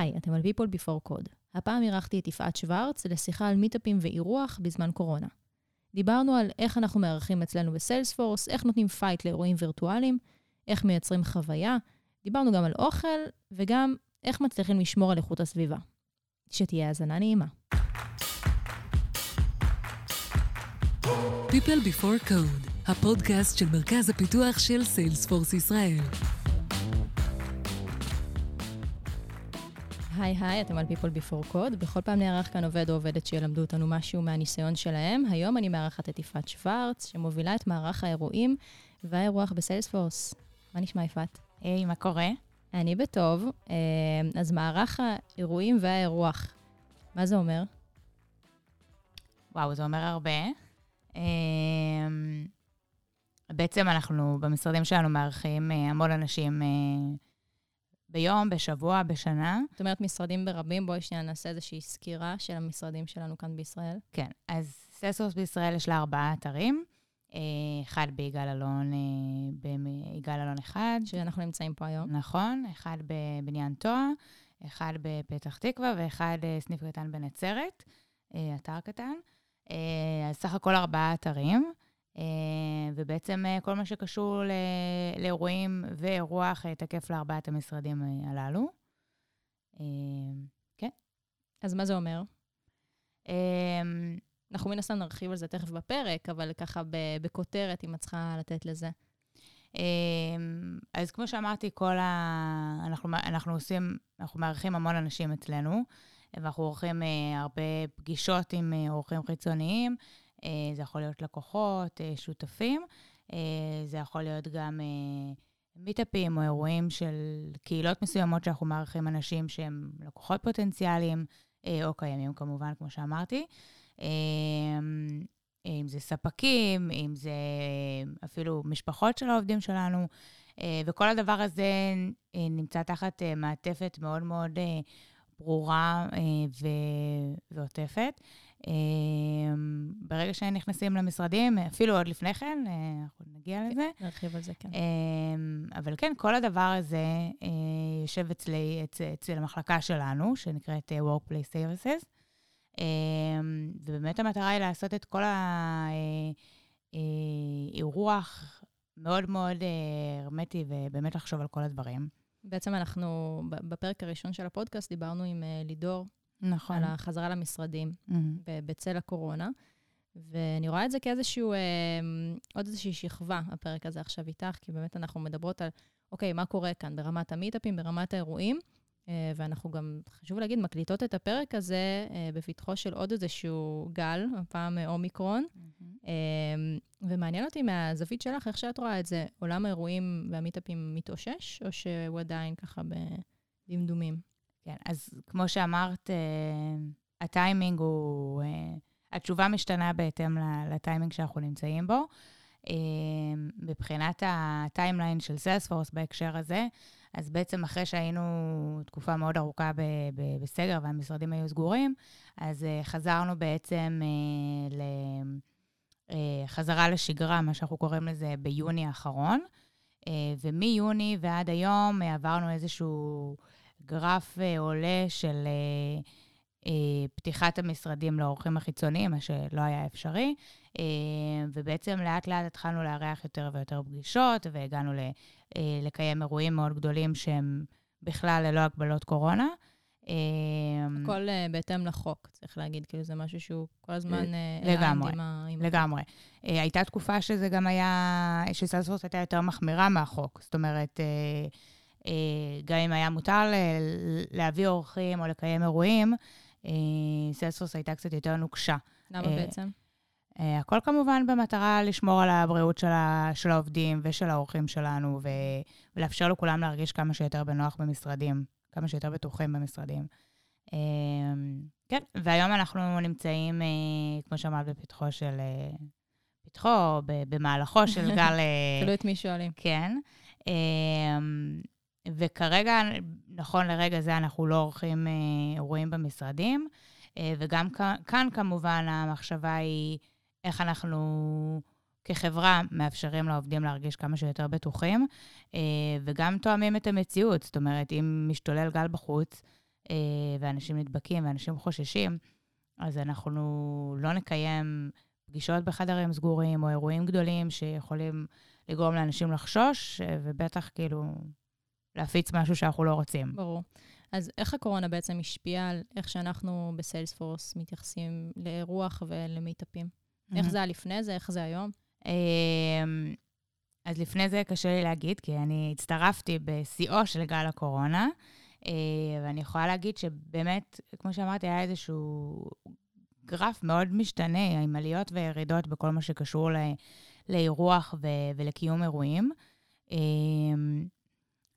היי, אתם על People Before Code. הפעם אירחתי את יפעת שוורץ לשיחה על מיטאפים ואירוח בזמן קורונה. דיברנו על איך אנחנו מארחים אצלנו ב Salesforce, איך נותנים fight לאירועים וירטואליים, איך מייצרים חוויה, דיברנו גם על אוכל, וגם איך מצליחים לשמור על איכות הסביבה. שתהיה האזנה נעימה. People Before Code, הפודקאסט של מרכז הפיתוח של Salesforce ישראל. היי היי, אתם על People Before Code. בכל פעם נערך כאן עובד או עובדת שילמדו אותנו משהו מהניסיון שלהם. היום אני מארחת את יפעת שוורץ, שמובילה את מערך האירועים והאירוח בסיילספורס. מה נשמע, יפעת? היי, מה קורה? אני בטוב. אה, אז מערך האירועים והאירוח, מה זה אומר? וואו, זה אומר הרבה. אה, בעצם אנחנו במשרדים שלנו מארחים אה, המון אנשים ביום, בשבוע, בשנה. זאת אומרת, משרדים ברבים, בואי שנייה נעשה איזושהי סקירה של המשרדים שלנו כאן בישראל. כן, אז סלסורס בישראל יש לה ארבעה אתרים. אחד ביגאל אלון, ביגאל אלון אחד. שאנחנו נמצאים פה היום. נכון, אחד בבניין טועה, אחד בפתח תקווה ואחד סניף קטן בנצרת, אתר קטן. אז סך הכל ארבעה אתרים. ובעצם כל מה שקשור לאירועים ואירוח תקף לארבעת המשרדים הללו. כן. אז מה זה אומר? אנחנו מן הסתם נרחיב על זה תכף בפרק, אבל ככה בכותרת, אם את צריכה לתת לזה. אז כמו שאמרתי, כל ה... אנחנו, אנחנו עושים, אנחנו מארחים המון אנשים אצלנו, ואנחנו עורכים הרבה פגישות עם אורחים חיצוניים. זה יכול להיות לקוחות, שותפים, זה יכול להיות גם מיטאפים או אירועים של קהילות מסוימות שאנחנו מארחים אנשים שהם לקוחות פוטנציאליים, או קיימים כמובן, כמו שאמרתי. אם זה ספקים, אם זה אפילו משפחות של העובדים שלנו, וכל הדבר הזה נמצא תחת מעטפת מאוד מאוד ברורה ועוטפת. ברגע שהם נכנסים למשרדים, אפילו עוד לפני כן, אנחנו נגיע לזה. נרחיב על זה, כן. אבל כן, כל הדבר הזה יושב אצלי, אצל המחלקה שלנו, שנקראת Workplace Services. ובאמת המטרה היא לעשות את כל האירוח מאוד מאוד הרמטי, ובאמת לחשוב על כל הדברים. בעצם אנחנו, בפרק הראשון של הפודקאסט, דיברנו עם לידור. נכון. על החזרה למשרדים mm-hmm. בצל הקורונה. ואני רואה את זה כאיזשהו, אה, עוד איזושהי שכבה, הפרק הזה עכשיו איתך, כי באמת אנחנו מדברות על, אוקיי, מה קורה כאן ברמת המיטאפים, ברמת האירועים, אה, ואנחנו גם, חשוב להגיד, מקליטות את הפרק הזה אה, בפתחו של עוד איזשהו גל, הפעם אומיקרון. אה, ומעניין אותי מהזווית שלך, איך שאת רואה את זה, עולם האירועים והמיטאפים מתאושש, או שהוא עדיין ככה בדמדומים? כן, אז כמו שאמרת, הטיימינג הוא... התשובה משתנה בהתאם לטיימינג שאנחנו נמצאים בו. מבחינת ה timeline של Salesforce בהקשר הזה, אז בעצם אחרי שהיינו תקופה מאוד ארוכה בסגר והמשרדים היו סגורים, אז חזרנו בעצם לחזרה לשגרה, מה שאנחנו קוראים לזה ביוני האחרון. ומיוני ועד היום עברנו איזשהו גרף עולה של פתיחת המשרדים לאורחים החיצוניים, מה שלא היה אפשרי. ובעצם לאט לאט התחלנו לארח יותר ויותר פגישות, והגענו לקיים אירועים מאוד גדולים שהם בכלל ללא הגבלות קורונה. הכל בהתאם לחוק, צריך להגיד, כאילו זה משהו שהוא כל הזמן... לגמרי, לגמרי. הייתה תקופה שזה גם היה, שסלספורס הייתה יותר מחמירה מהחוק. זאת אומרת, גם אם היה מותר להביא אורחים או לקיים אירועים, סלספורס הייתה קצת יותר נוקשה. למה בעצם? הכל כמובן במטרה לשמור על הבריאות של, ה, של העובדים ושל האורחים שלנו, ו, ולאפשר לכולם להרגיש כמה שיותר בנוח במשרדים, כמה שיותר בטוחים במשרדים. כן, והיום אנחנו נמצאים, כמו שאמרת, בפתחו של... פתחו, במהלכו של גל... תלוי את מי שואלים. כן. וכרגע, נכון לרגע זה, אנחנו לא עורכים אירועים במשרדים, וגם כאן, כמובן, המחשבה היא איך אנחנו כחברה מאפשרים לעובדים להרגיש כמה שיותר בטוחים, וגם תואמים את המציאות. זאת אומרת, אם משתולל גל בחוץ, אה, ואנשים נדבקים ואנשים חוששים, אז אנחנו לא נקיים פגישות בחדרים סגורים או אירועים גדולים שיכולים לגרום לאנשים לחשוש, אה, ובטח כאילו להפיץ משהו שאנחנו לא רוצים. ברור. אז איך הקורונה בעצם השפיעה על איך שאנחנו בסיילספורס מתייחסים לאירוח ולמיטאפים? איך זה היה לפני זה, איך זה היום? אמ, אז לפני זה קשה לי להגיד, כי אני הצטרפתי בשיאו של גל הקורונה, אה, ואני יכולה להגיד שבאמת, כמו שאמרתי, היה איזשהו גרף מאוד משתנה, עם עליות וירידות בכל מה שקשור לאירוח ולקיום אירועים. אמ,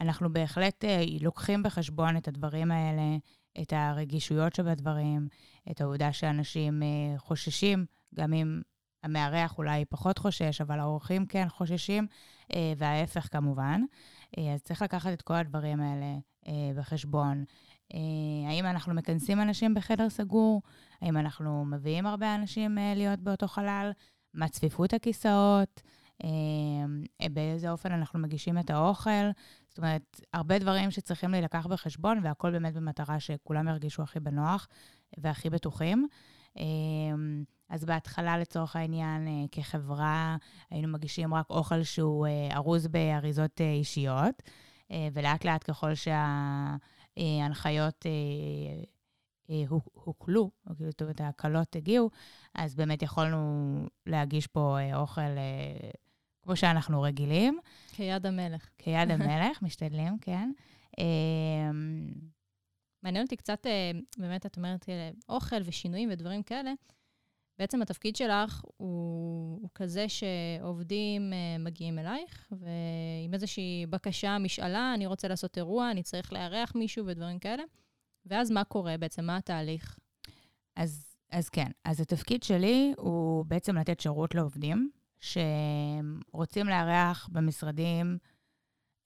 אנחנו בהחלט אה, לוקחים בחשבון את הדברים האלה, את הרגישויות שבדברים, את העובדה שאנשים אה, חוששים, גם אם המארח אולי פחות חושש, אבל האורחים כן חוששים, אה, וההפך כמובן. אז צריך לקחת את כל הדברים האלה בחשבון. האם אנחנו מכנסים אנשים בחדר סגור? האם אנחנו מביאים הרבה אנשים להיות באותו חלל? מה צפיפות הכיסאות? באיזה אופן אנחנו מגישים את האוכל? זאת אומרת, הרבה דברים שצריכים להילקח בחשבון, והכל באמת במטרה שכולם ירגישו הכי בנוח והכי בטוחים. אז בהתחלה, לצורך העניין, אה, כחברה, היינו מגישים רק אוכל שהוא אה, ארוז באריזות אה, אישיות, ולאט לאט ככל שההנחיות הוקלו, כאילו, זאת אומרת, ההקלות הגיעו, אז באמת יכולנו להגיש פה אוכל כמו שאנחנו רגילים. כיד המלך. כיד המלך, משתדלים, כן. מעניין אותי קצת, באמת, את אומרת, אוכל ושינויים ודברים כאלה. בעצם התפקיד שלך הוא, הוא כזה שעובדים אה, מגיעים אלייך, ועם איזושהי בקשה, משאלה, אני רוצה לעשות אירוע, אני צריך לארח מישהו ודברים כאלה. ואז מה קורה בעצם? מה התהליך? אז, אז כן, אז התפקיד שלי הוא בעצם לתת שירות לעובדים. שרוצים לארח במשרדים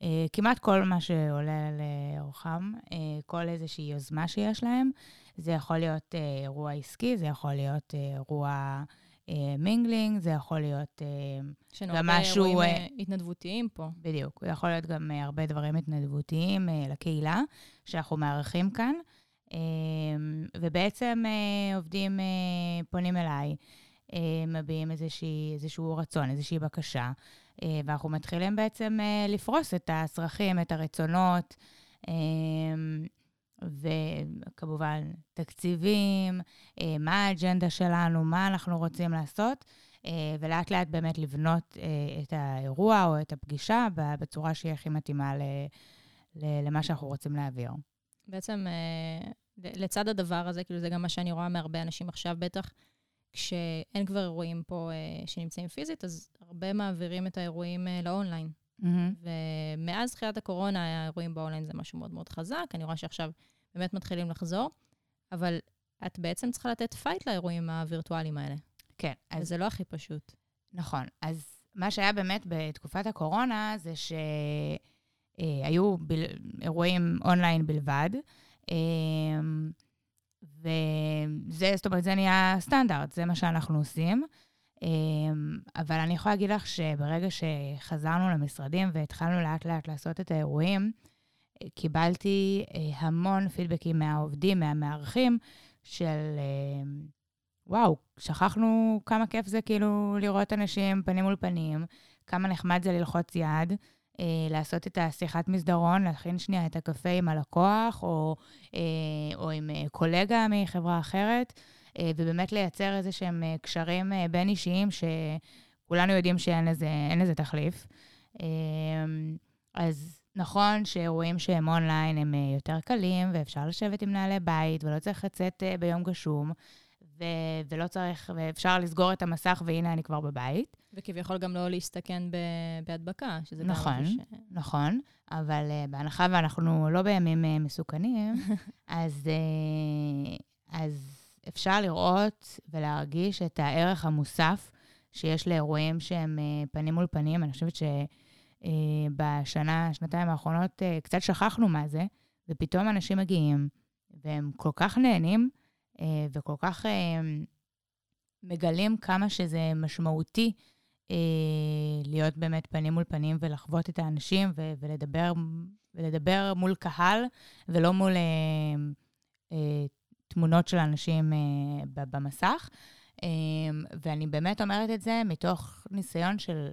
אה, כמעט כל מה שעולה לאורחם, אה, כל איזושהי יוזמה שיש להם. זה יכול להיות אה, אירוע עסקי, זה יכול להיות אה, אירוע אה, mingling, זה יכול להיות אה, גם משהו... יש לנו הרבה אירועים התנדבותיים פה. בדיוק. זה יכול להיות גם הרבה דברים התנדבותיים אה, לקהילה שאנחנו מארחים כאן. אה, ובעצם אה, עובדים אה, פונים אליי. אה, מביעים איזושהי, איזשהו רצון, איזושהי בקשה, אה, ואנחנו מתחילים בעצם אה, לפרוס את הצרכים, את הרצונות, וכמובן, תקציבים, מה האג'נדה שלנו, מה אנחנו רוצים לעשות, ולאט לאט באמת לבנות את האירוע או את הפגישה בצורה שהיא הכי מתאימה למה שאנחנו רוצים להעביר. בעצם, לצד הדבר הזה, כאילו זה גם מה שאני רואה מהרבה אנשים עכשיו, בטח כשאין כבר אירועים פה שנמצאים פיזית, אז הרבה מעבירים את האירועים ל online. Mm-hmm. ומאז תחילת הקורונה, האירועים באונליין זה משהו מאוד מאוד חזק. אני רואה שעכשיו באמת מתחילים לחזור, אבל את בעצם צריכה לתת fight לאירועים הווירטואליים האלה. כן. אז... וזה לא הכי פשוט. נכון. אז מה שהיה באמת בתקופת הקורונה זה שהיו אה, בל... אירועים אונליין בלבד. אה, וזה, זאת אומרת, זה נהיה סטנדרט, זה מה שאנחנו עושים. אמ, אבל אני יכולה להגיד לך שברגע שחזרנו למשרדים והתחלנו לאט-לאט לעשות את האירועים, קיבלתי אה, המון פידבקים מהעובדים, מהמארחים, של אמ, וואו, שכחנו כמה כיף זה כאילו לראות אנשים פנים מול פנים, כמה נחמד זה ללחוץ יד. אה, לעשות את השיחת מסדרון, להכין שנייה את הקפה עם הלקוח, או, אה, או עם קולגה מחברה אחרת, ובאמת לייצר איזה שהם אה, קשרים אה, בין-אישיים, שכולנו יודעים שאין לזה, לזה תחליף. אה, אז נכון שאירועים שהם אונליין הם אה, יותר קלים, ואפשר לשבת עם נעלי בית, ולא צריך לצאת אה, ביום גשום. ו- ולא צריך, ואפשר לסגור את המסך, והנה אני כבר בבית. וכביכול גם לא להסתכן ב- בהדבקה, שזה נכון, גם... נכון, ש... נכון, אבל uh, בהנחה ואנחנו לא בימים uh, מסוכנים, אז, uh, אז אפשר לראות ולהרגיש את הערך המוסף שיש לאירועים שהם uh, פנים מול פנים. אני חושבת שבשנה, שנתיים האחרונות, uh, קצת שכחנו מה זה, ופתאום אנשים מגיעים, והם כל כך נהנים. אה, וכל כך אה, מגלים כמה שזה משמעותי אה, להיות באמת פנים מול פנים ולחוות את האנשים ולדבר, ולדבר מול קהל ולא מול תמונות של אנשים במסך. ואני באמת אומרת את זה מתוך ניסיון של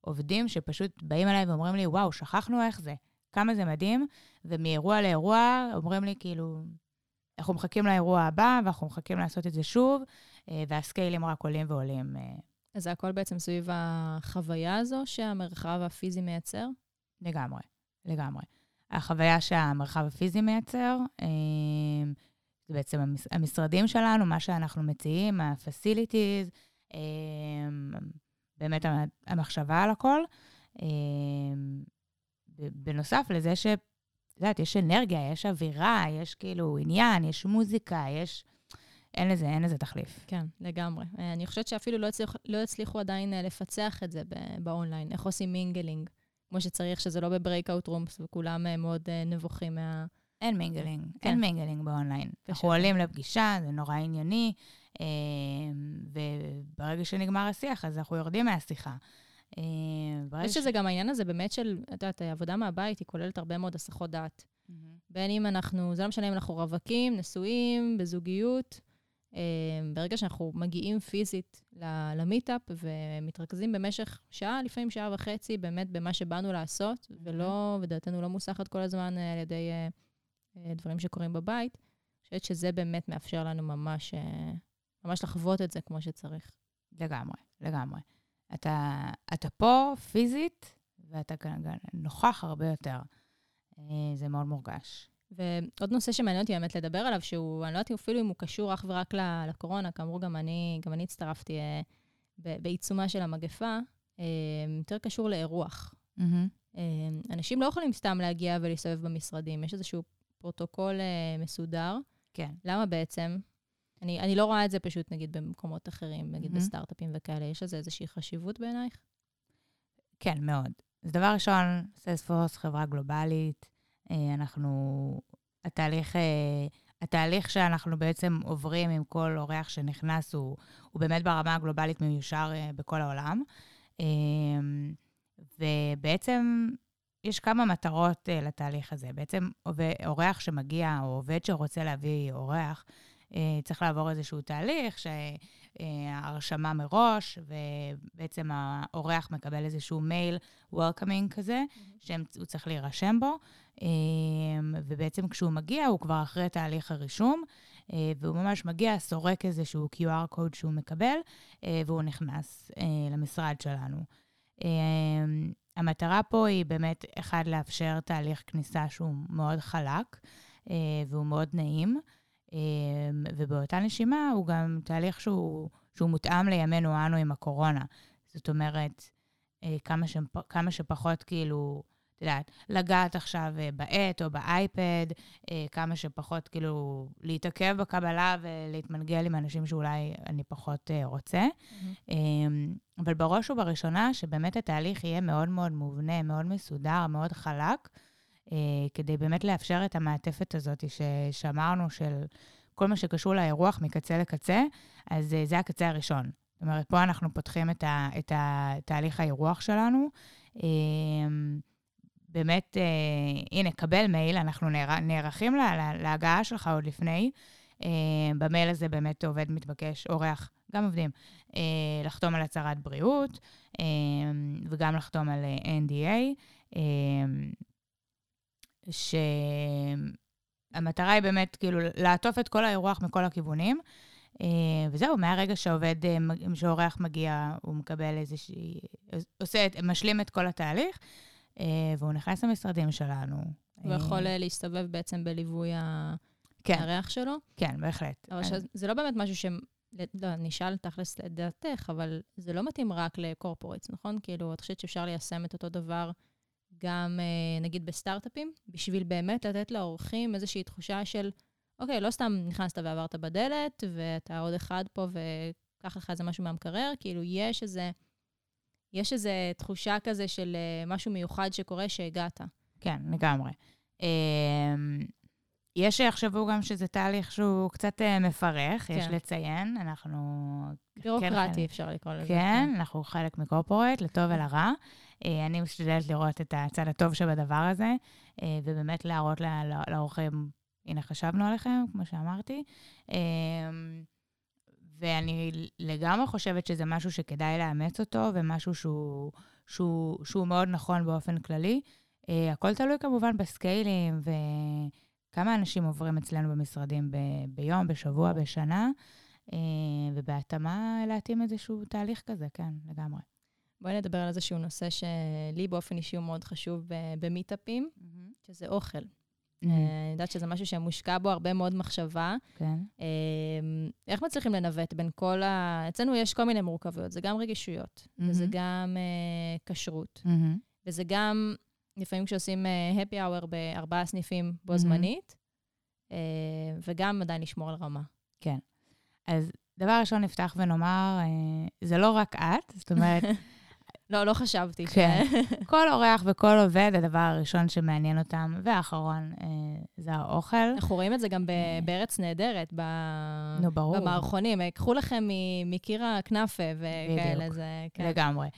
עובדים שפשוט באים אליי ואומרים לי, וואו, שכחנו איך זה, כמה זה מדהים, ומאירוע לאירוע אומרים לי, כאילו, אנחנו מחכים לאירוע הבא, ואנחנו מחכים לעשות את זה שוב, והסקיילים רק עולים ועולים. אז זה הכל בעצם סביב החוויה הזו שהמרחב הפיזי מייצר? לגמרי, לגמרי. החוויה שהמרחב הפיזי מייצר, אה, זה בעצם המשרדים שלנו, מה שאנחנו מציעים, ה-facilities, אה, באמת המחשבה על הכל. אה, בנוסף לזה ש... את יודעת, יש אנרגיה, יש אווירה, יש כאילו עניין, יש מוזיקה, יש... אין לזה, אין לזה תחליף. כן, לגמרי. אני חושבת שאפילו לא הצליחו, לא הצליחו עדיין לפצח את זה באונליין, איך עושים mingling. כמו שצריך, שזה לא ב breakout rooms, וכולם אה, מאוד אה, נבוכים מה... אין mingling, כן. אין mingling ב online. אנחנו עולים לפגישה, זה נורא ענייני, אה, וברגע שנגמר השיח, אז אנחנו יורדים מהשיחה. אני חושבת שזה גם העניין הזה באמת של, את יודעת, עבודה מהבית, היא כוללת הרבה מאוד הסחות דעת. בין אם אנחנו, זה לא משנה אם אנחנו רווקים, נשואים, בזוגיות, אמ, ברגע שאנחנו מגיעים פיזית למיטאפ ומתרכזים במשך שעה, לפעמים שעה וחצי, באמת במה שבאנו לעשות, ולא, ודעתנו לא מוסחת כל הזמן אה, על ידי אה, אה, דברים שקורים בבית, אני חושבת שזה באמת מאפשר לנו ממש, ממש לחוות את זה כמו שצריך. לגמרי, לגמרי. אתה, אתה פה פיזית, ואתה נוכח הרבה יותר. זה מאוד מורגש. ועוד נושא שמעניין אותי באמת לדבר עליו, שהוא, אני לא יודעת אפילו אם הוא קשור אך ורק לקורונה, כאמור, גם אני, גם אני הצטרפתי אה, בעיצומה של המגפה, אה, יותר קשור לאירוח. Mm-hmm. אה, אנשים לא יכולים סתם להגיע ולהסתובב במשרדים, יש איזשהו פרוטוקול אה, מסודר. כן. למה בעצם? אני, אני לא רואה את זה פשוט, נגיד, במקומות אחרים, נגיד mm-hmm. בסטארט-אפים וכאלה. יש לזה איזושהי חשיבות בעינייך? כן, מאוד. אז דבר ראשון, Salesforce, חברה גלובלית, אה, אנחנו, התהליך, אה, התהליך שאנחנו בעצם עוברים עם כל אורח שנכנס הוא, הוא באמת ברמה הגלובלית מיושר בכל העולם. ובעצם יש כמה מטרות לתהליך הזה. בעצם אורח שמגיע, או עובד שרוצה להביא אורח, צריך לעבור איזשהו תהליך, שהרשמה מראש, ובעצם האורח מקבל איזשהו מייל וולקאמינג כזה. שהוא צריך להירשם בו. אמ, ובעצם כשהוא מגיע, הוא כבר אחרי תהליך הרישום, אה, והוא ממש מגיע, סורק איזשהו QR קוד שהוא מקבל, אה, והוא נכנס אה, למשרד שלנו. המטרה פה היא באמת, אחד, לאפשר תהליך כניסה שהוא מאוד חלק והוא מאוד נעים, אמ, ובאותה נשימה הוא גם תהליך שהוא, שהוא מותאם לימינו אנו עם הקורונה. זאת אומרת, כמה, שפ, כמה שפחות כאילו את יודעת, לגעת עכשיו אה, בעט או באייפד, אה, כמה שפחות כאילו להתעכב בקבלה ולהתמנגל עם אנשים שאולי אני פחות אה, רוצה. Mm-hmm. אבל בראש ובראשונה, שבאמת התהליך יהיה מאוד מאוד מובנה, מאוד מסודר, מאוד חלק, כדי באמת לאפשר את המעטפת הזאת ששמרנו, של כל מה שקשור לאירוח מקצה לקצה, אז זה הקצה הראשון. זאת אומרת, פה אנחנו פותחים את, ה, את התהליך האירוח שלנו. באמת, אה, הנה, קבל מייל, אנחנו נער, נערכים לה, לה, להגעה שלך עוד לפני. אה, במייל הזה באמת עובד מתבקש, אורח, גם עובדים, אה, לחתום על הצהרת בריאות אה, וגם לחתום על אה, NDA, אה, שהמטרה היא באמת כאילו לעטוף את כל האירוח מכל הכיוונים. Uh, וזהו, מהרגע שהעובד, uh, שאורח מגיע, הוא מקבל איזושהי, עושה, משלים את כל התהליך, אה, והוא נכנס למשרדים שלנו. הוא יכול אה, להסתובב בעצם בליווי כן. הריח שלו? כן, בהחלט. אבל אני... זה לא באמת משהו ש... לא, אני אשאל תכלס לדעתך, אבל זה לא מתאים רק לקורפורטס, נכון? כאילו, את חושבת שאפשר ליישם את אותו דבר גם, אה, נגיד, בסטארט-אפים, בשביל באמת לתת לאורחים איזושהי תחושה של, אוקיי, לא סתם נכנסת ועברת בדלת, ואתה עוד אחד פה וקח לך איזה משהו מהמקרר, כאילו, יש איזה... יש איזו תחושה כזה של אה, משהו מיוחד שקורה שהגעת. כן, לגמרי. אמ, יש שיחשבו גם שזה תהליך שהוא קצת אה, מפרך, כן. יש לציין, אנחנו... בירוקרטי כן אפשר לקרוא לזה. כן, כן, אנחנו חלק מקורפורט, לטוב ולרע. אה, אני משתדלת לראות את הצד הטוב שבדבר הזה, ובאמת להראות לאורחים הנה, חשבנו עליכם, כמו שאמרתי. ואני לגמרי חושבת שזה משהו שכדאי לאמץ אותו, ומשהו שהוא, שהוא, שהוא מאוד נכון באופן כללי. Uh, הכל תלוי כמובן בסקיילים, וכמה אנשים עוברים אצלנו במשרדים ב, ביום, בשבוע, בשנה, uh, ובהתאמה להתאים איזשהו תהליך כזה, כן, לגמרי. בואי נדבר על איזשהו נושא שלי באופן אישי הוא מאוד חשוב במיטאפים, mm-hmm. שזה אוכל. Mm-hmm. אני יודעת שזה משהו שמושקע בו הרבה מאוד מחשבה. כן. איך מצליחים לנווט בין כל ה... אצלנו יש כל מיני מורכבויות, זה גם רגישויות, mm-hmm. וזה גם uh, כשרות, mm-hmm. וזה גם, לפעמים כשעושים happy hour בארבעה סניפים בו זמנית, mm-hmm. וגם עדיין לשמור על רמה. כן. אז דבר ראשון, נפתח ונאמר, זה לא רק את, זאת אומרת... לא, לא חשבתי. כן. כל אורח וכל עובד, הדבר הראשון שמעניין אותם, והאחרון, אה, זה האוכל. אנחנו רואים את זה גם אה. בארץ נהדרת, ב... נו, ברור. במערכונים. אה, קחו לכם מקיר הכנאפה וכאלה, זה... כן. לגמרי.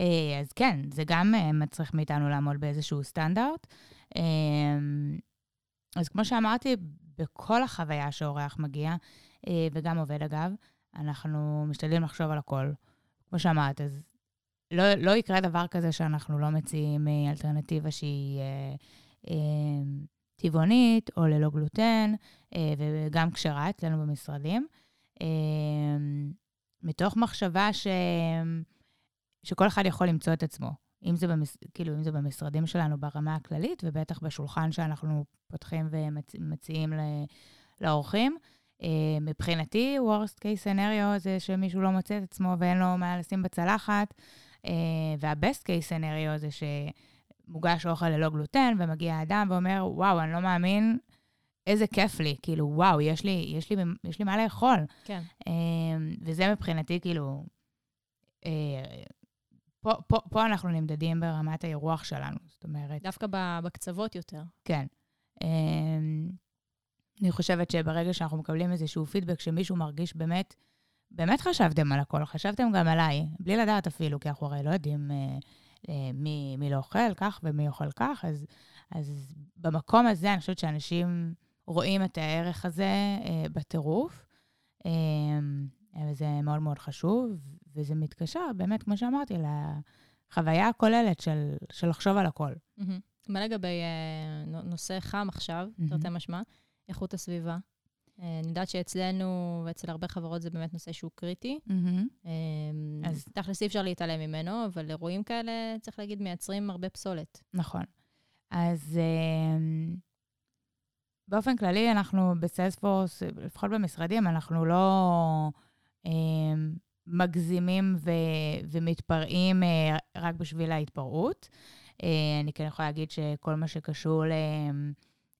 אה, אז כן, זה גם אה, מצריך מאיתנו לעמוד באיזשהו סטנדרט. אה, אז כמו שאמרתי, בכל החוויה שאורח מגיע, אה, וגם עובד אגב, אנחנו משתדלים לחשוב על הכל. כמו שאמרת, אז לא, לא יקרה דבר כזה שאנחנו לא מציעים אה, אלטרנטיבה שהיא אה, אה, טבעונית או ללא גלוטן, אה, וגם כשרה אצלנו במשרדים, אה, מתוך מחשבה ש, שכל אחד יכול למצוא את עצמו. אם זה, במש, כאילו, אם זה במשרדים שלנו ברמה הכללית, ובטח בשולחן שאנחנו פותחים ומציעים לאורחים. Uh, מבחינתי, worst case scenario זה שמישהו לא מוצא את עצמו ואין לו מה לשים בצלחת, וה-best case scenario זה שמוגש אוכל ללא גלוטן, ומגיע אדם ואומר, וואו, אני לא מאמין איזה כיף לי, כאילו, וואו, יש לי, יש לי, יש לי מה לאכול. כן. Uh, וזה מבחינתי, כאילו, uh, פה, פה, פה אנחנו נמדדים ברמת האירוח שלנו, זאת אומרת... דווקא בקצוות יותר. כן. Uh, אני חושבת שברגע שאנחנו מקבלים איזשהו פידבק שמישהו מרגיש באמת, באמת חשבתם על הכל, חשבתם גם עליי, בלי לדעת אפילו, כי אנחנו הרי לא יודעים אה, אה, מי, מי לא אוכל כך ומי אוכל כך, אז, אז במקום הזה אני חושבת שאנשים רואים את הערך הזה אה, בטירוף, אה, וזה מאוד מאוד חשוב, וזה מתקשר, באמת, כמו שאמרתי, לחוויה הכוללת של, של לחשוב על הכל. Mm-hmm. מה לגבי אה, נושא חם עכשיו, mm-hmm. תרתי משמע, איכות הסביבה? אה, אני יודעת שאצלנו ואצל הרבה חברות זה באמת נושא שהוא קריטי. Mm-hmm. אז תכלס אי אפשר להתעלם ממנו, אבל אירועים כאלה, צריך להגיד, מייצרים הרבה פסולת. נכון. אז אמ, באופן כללי, אנחנו בסיילספורס, לפחות במשרדים, אנחנו לא אמ, מגזימים ו- ומתפרעים אה, רק בשביל ההתפרעות. אני כן יכולה להגיד שכל מה שקשור ל...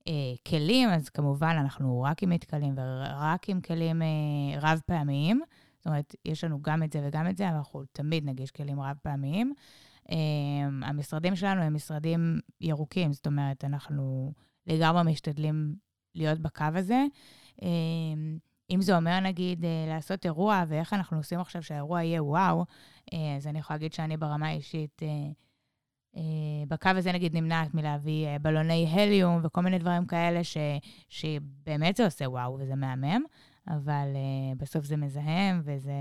אה, כלים, אז כמובן אנחנו רק עם מתכלים ורק עם כלים אה, רב-פעמיים. זאת אומרת, יש לנו גם את זה וגם את זה, אבל אנחנו תמיד נגיש כלים רב-פעמיים. אה, המשרדים שלנו הם משרדים ירוקים, זאת אומרת, אנחנו לגמרי משתדלים להיות בקו הזה. אה, אם זה אומר, נגיד, אה, לעשות אירוע, ואיך אנחנו עושים עכשיו שהאירוע יהיה וואו, אה, אז אני יכולה להגיד שאני ברמה האישית... אה, אה, בקו הזה נגיד נמנעת מלהביא אה, בלוני הליום וכל מיני דברים כאלה, ש, שבאמת זה עושה וואו וזה מהמם, אבל uh, בסוף זה מזהם וזה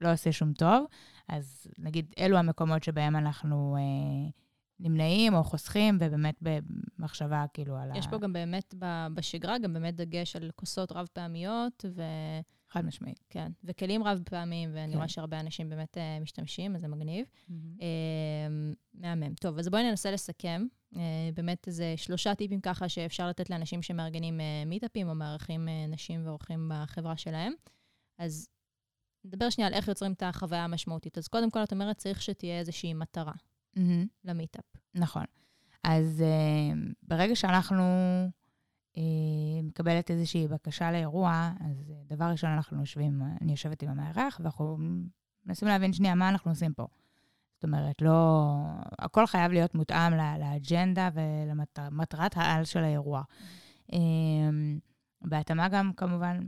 לא עושה שום טוב. אז נגיד, אלו המקומות שבהם אנחנו נמנעים או חוסכים, ובאמת במחשבה כאילו על יש ה... יש פה גם באמת בשגרה, גם באמת דגש על כוסות רב-פעמיות, ו... חד משמעית. כן, וכלים רב-פעמיים, ואני כן. רואה שהרבה אנשים באמת uh, משתמשים, אז זה מגניב. Mm-hmm. Uh, מהמם. טוב, אז בואי ננסה לסכם. Uh, באמת איזה שלושה טיפים ככה שאפשר לתת לאנשים שמארגנים uh, מיטאפים או מארחים uh, נשים ואורחים בחברה שלהם. אז נדבר שנייה על איך יוצרים את החוויה המשמעותית. אז קודם כל, את אומרת, צריך שתהיה איזושהי מטרה mm-hmm. למיטאפ. נכון. אז uh, ברגע שאנחנו... אה, מקבלת איזושהי בקשה לאירוע, אז אה, דבר ראשון אנחנו יושבים, אני יושבת עם המארח, ואנחנו מנסים להבין שנייה מה אנחנו עושים פה. זאת אומרת, לא... הכל חייב להיות מותאם לאג'נדה ולמטרת העל של האירוע. אמ, בהתאמה גם, כמובן,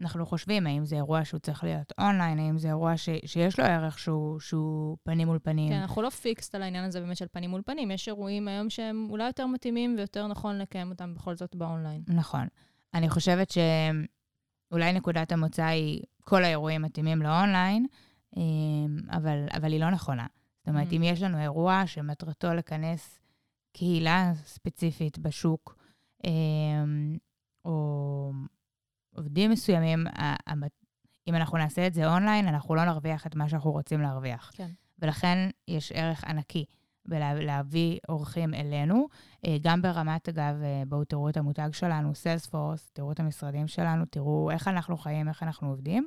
אנחנו חושבים האם זה אירוע שהוא צריך להיות אונליין, האם זה אירוע ש, שיש לו ערך שהוא, שהוא פנים מול פנים. כן, אנחנו לא fixed על העניין הזה באמת של פנים מול פנים. יש אירועים היום שהם אולי יותר מתאימים ויותר נכון לקיים אותם בכל זאת באונליין. נכון. אני חושבת שאולי נקודת המוצא היא כל האירועים מתאימים לאונליין, אמ, אבל, אבל היא לא נכונה. זאת אומרת, mm-hmm. אם יש לנו אירוע שמטרתו לכנס קהילה ספציפית בשוק, אמ, או עובדים מסוימים, אם אנחנו נעשה את זה אונליין, אנחנו לא נרוויח את מה שאנחנו רוצים להרוויח. כן. ולכן יש ערך ענקי בלהביא אורחים אלינו, אה, גם ברמת, אגב, אה, בואו תראו את המותג שלנו, סיילספורס, תראו את המשרדים שלנו, תראו איך אנחנו חיים, איך אנחנו עובדים.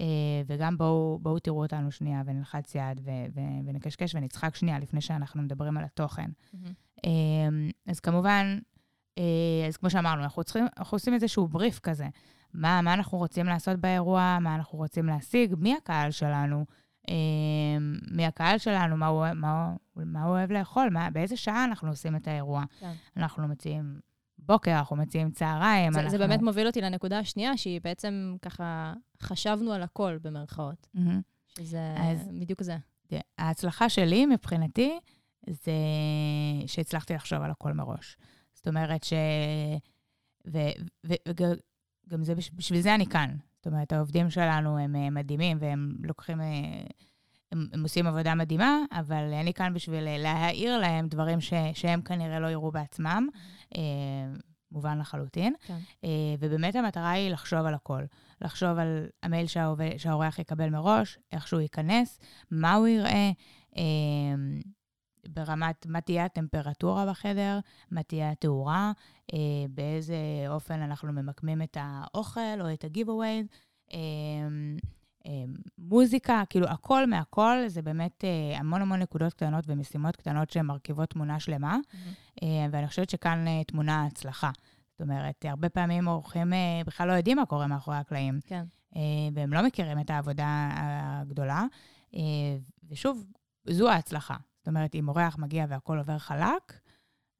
אה, וגם בואו, בואו תראו אותנו שנייה ונלחץ יד ו- ו- ונקשקש ונצחק שנייה לפני שאנחנו מדברים על התוכן. Mm-hmm. אז כמובן, אז כמו שאמרנו, אנחנו, צריכים, אנחנו עושים איזשהו בריף כזה. מה, מה אנחנו רוצים לעשות באירוע, מה אנחנו רוצים להשיג, מי הקהל שלנו, מי הקהל שלנו, מה הוא, מה, מה הוא אוהב לאכול, מה, באיזה שעה אנחנו עושים את האירוע. כן. אנחנו מציעים בוקר, אנחנו מציעים צהריים. זה, אנחנו... זה באמת מוביל אותי לנקודה השנייה, שהיא בעצם ככה, חשבנו על הכל במרכאות. Mm-hmm. שזה אז, בדיוק זה. ההצלחה שלי, מבחינתי, זה שהצלחתי לחשוב על הכל מראש. זאת אומרת ש... וגם זה, בשביל זה אני כאן. זאת אומרת, העובדים שלנו הם אה, מדהימים, והם לוקחים... אה, הם, הם עושים עבודה מדהימה, אבל אני כאן בשביל אה, להעיר להם דברים ש, שהם כנראה לא יראו בעצמם, מובן לחלוטין. כן. ובאמת המטרה היא לחשוב על הכל. לחשוב על המייל שהעובד, שהאורח יקבל מראש, איך שהוא ייכנס, מה הוא יראה, אה, ברמת מה תהיה הטמפרטורה בחדר, מה תהיה התאורה, אה, באיזה אופן אנחנו ממקמים את האוכל או את ה-giveaway. אה, אמ, מוזיקה, כאילו הכל מהכל, זה באמת אה, המון המון נקודות קטנות ומשימות קטנות שהן מרכיבות תמונה שלמה, mm-hmm. ואני חושבת שכאן אה, תמונה הצלחה. זאת אומרת, הרבה פעמים אורחים בכלל לא יודעים מה קורה מאחורי הקלעים. כן. והם לא מכירים את העבודה הגדולה. ושוב, זו ההצלחה. זאת אומרת, אם אורח מגיע והכול עובר חלק,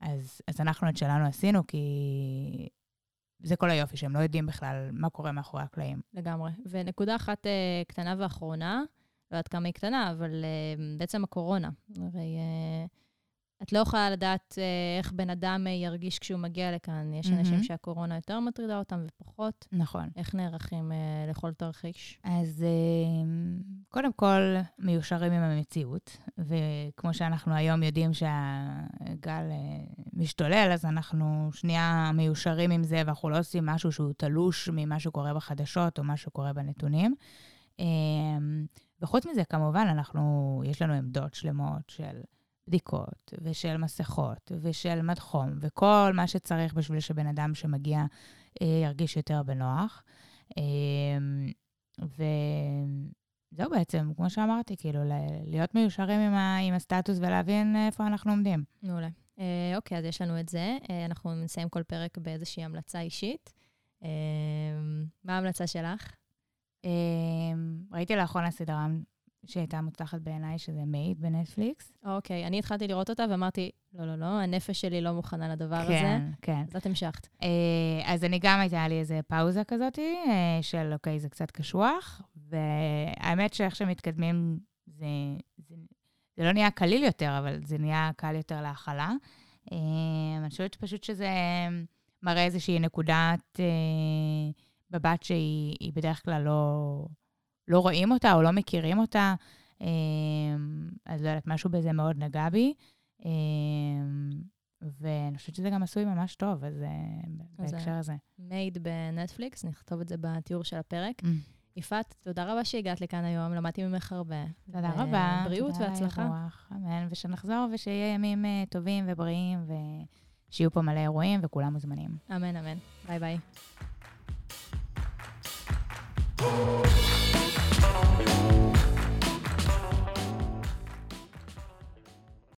אז, אז אנחנו את שלנו עשינו, כי זה כל היופי, שהם לא יודעים בכלל מה קורה מאחורי הקלעים. לגמרי. ונקודה אחת אה, קטנה ואחרונה, לא יודעת כמה היא קטנה, אבל אה, בעצם הקורונה. הרי אה, את לא יכולה לדעת אה, איך בן אדם אה, ירגיש כשהוא מגיע לכאן. יש mm-hmm. אנשים שהקורונה יותר מטרידה אותם ופחות. נכון. איך נערכים אה, לכל תרחיש? אז אה, קודם כל, מיושרים עם המציאות, וכמו שאנחנו היום יודעים שהגל אה, משתולל, אז אנחנו שנייה מיושרים עם זה, ואנחנו לא עושים משהו שהוא תלוש ממה שקורה בחדשות או מה שקורה בנתונים. אה, וחוץ מזה, כמובן, אנחנו, יש לנו עמדות שלמות של... בדיקות ושל מסכות ושל מד חום וכל מה שצריך בשביל שבן אדם שמגיע אה, ירגיש יותר בנוח. אה, וזהו בעצם, כמו שאמרתי, כאילו, להיות מיושרים עם, ה, עם הסטטוס ולהבין איפה אנחנו עומדים. מעולה. אה, אוקיי, אז יש לנו את זה. אה, אנחנו נסיים כל פרק באיזושהי המלצה אישית. אה, מה ההמלצה שלך? אה, ראיתי לאחרונה סדרה שהייתה מוצלחת בעיניי, שזה מייד בנטפליקס. אוקיי, אני התחלתי לראות אותה ואמרתי, לא, לא, לא, הנפש שלי לא מוכנה לדבר כן, הזה. כן, כן. אז את המשכת. אה, אז אני גם, הייתה לי איזה פאוזה כזאת, אה, של אוקיי, זה קצת קשוח, והאמת שאיך שמתקדמים, זה, זה, זה לא נהיה קליל יותר, אבל זה נהיה קל יותר להכלה. אה, אני חושבת פשוט שזה מראה איזושהי נקודת מבט שהיא בדרך כלל לא... לא רואים אותה או לא מכירים אותה. אז לא יודעת, משהו בזה מאוד נגע בי. אמ, ואני חושבת שזה גם עשוי ממש טוב, אז בהקשר הזה. מייד בנטפליקס, נכתוב את זה בתיאור של הפרק. Mm. יפעת, תודה רבה שהגעת לכאן היום, למדתי ממך הרבה. תודה רבה. בריאות והצלחה. אמן, ושנחזור ושיהיה ימים אה, טובים ובריאים, ושיהיו פה מלא אירועים וכולם מוזמנים. אמן, אמן. ביי ביי. Oh.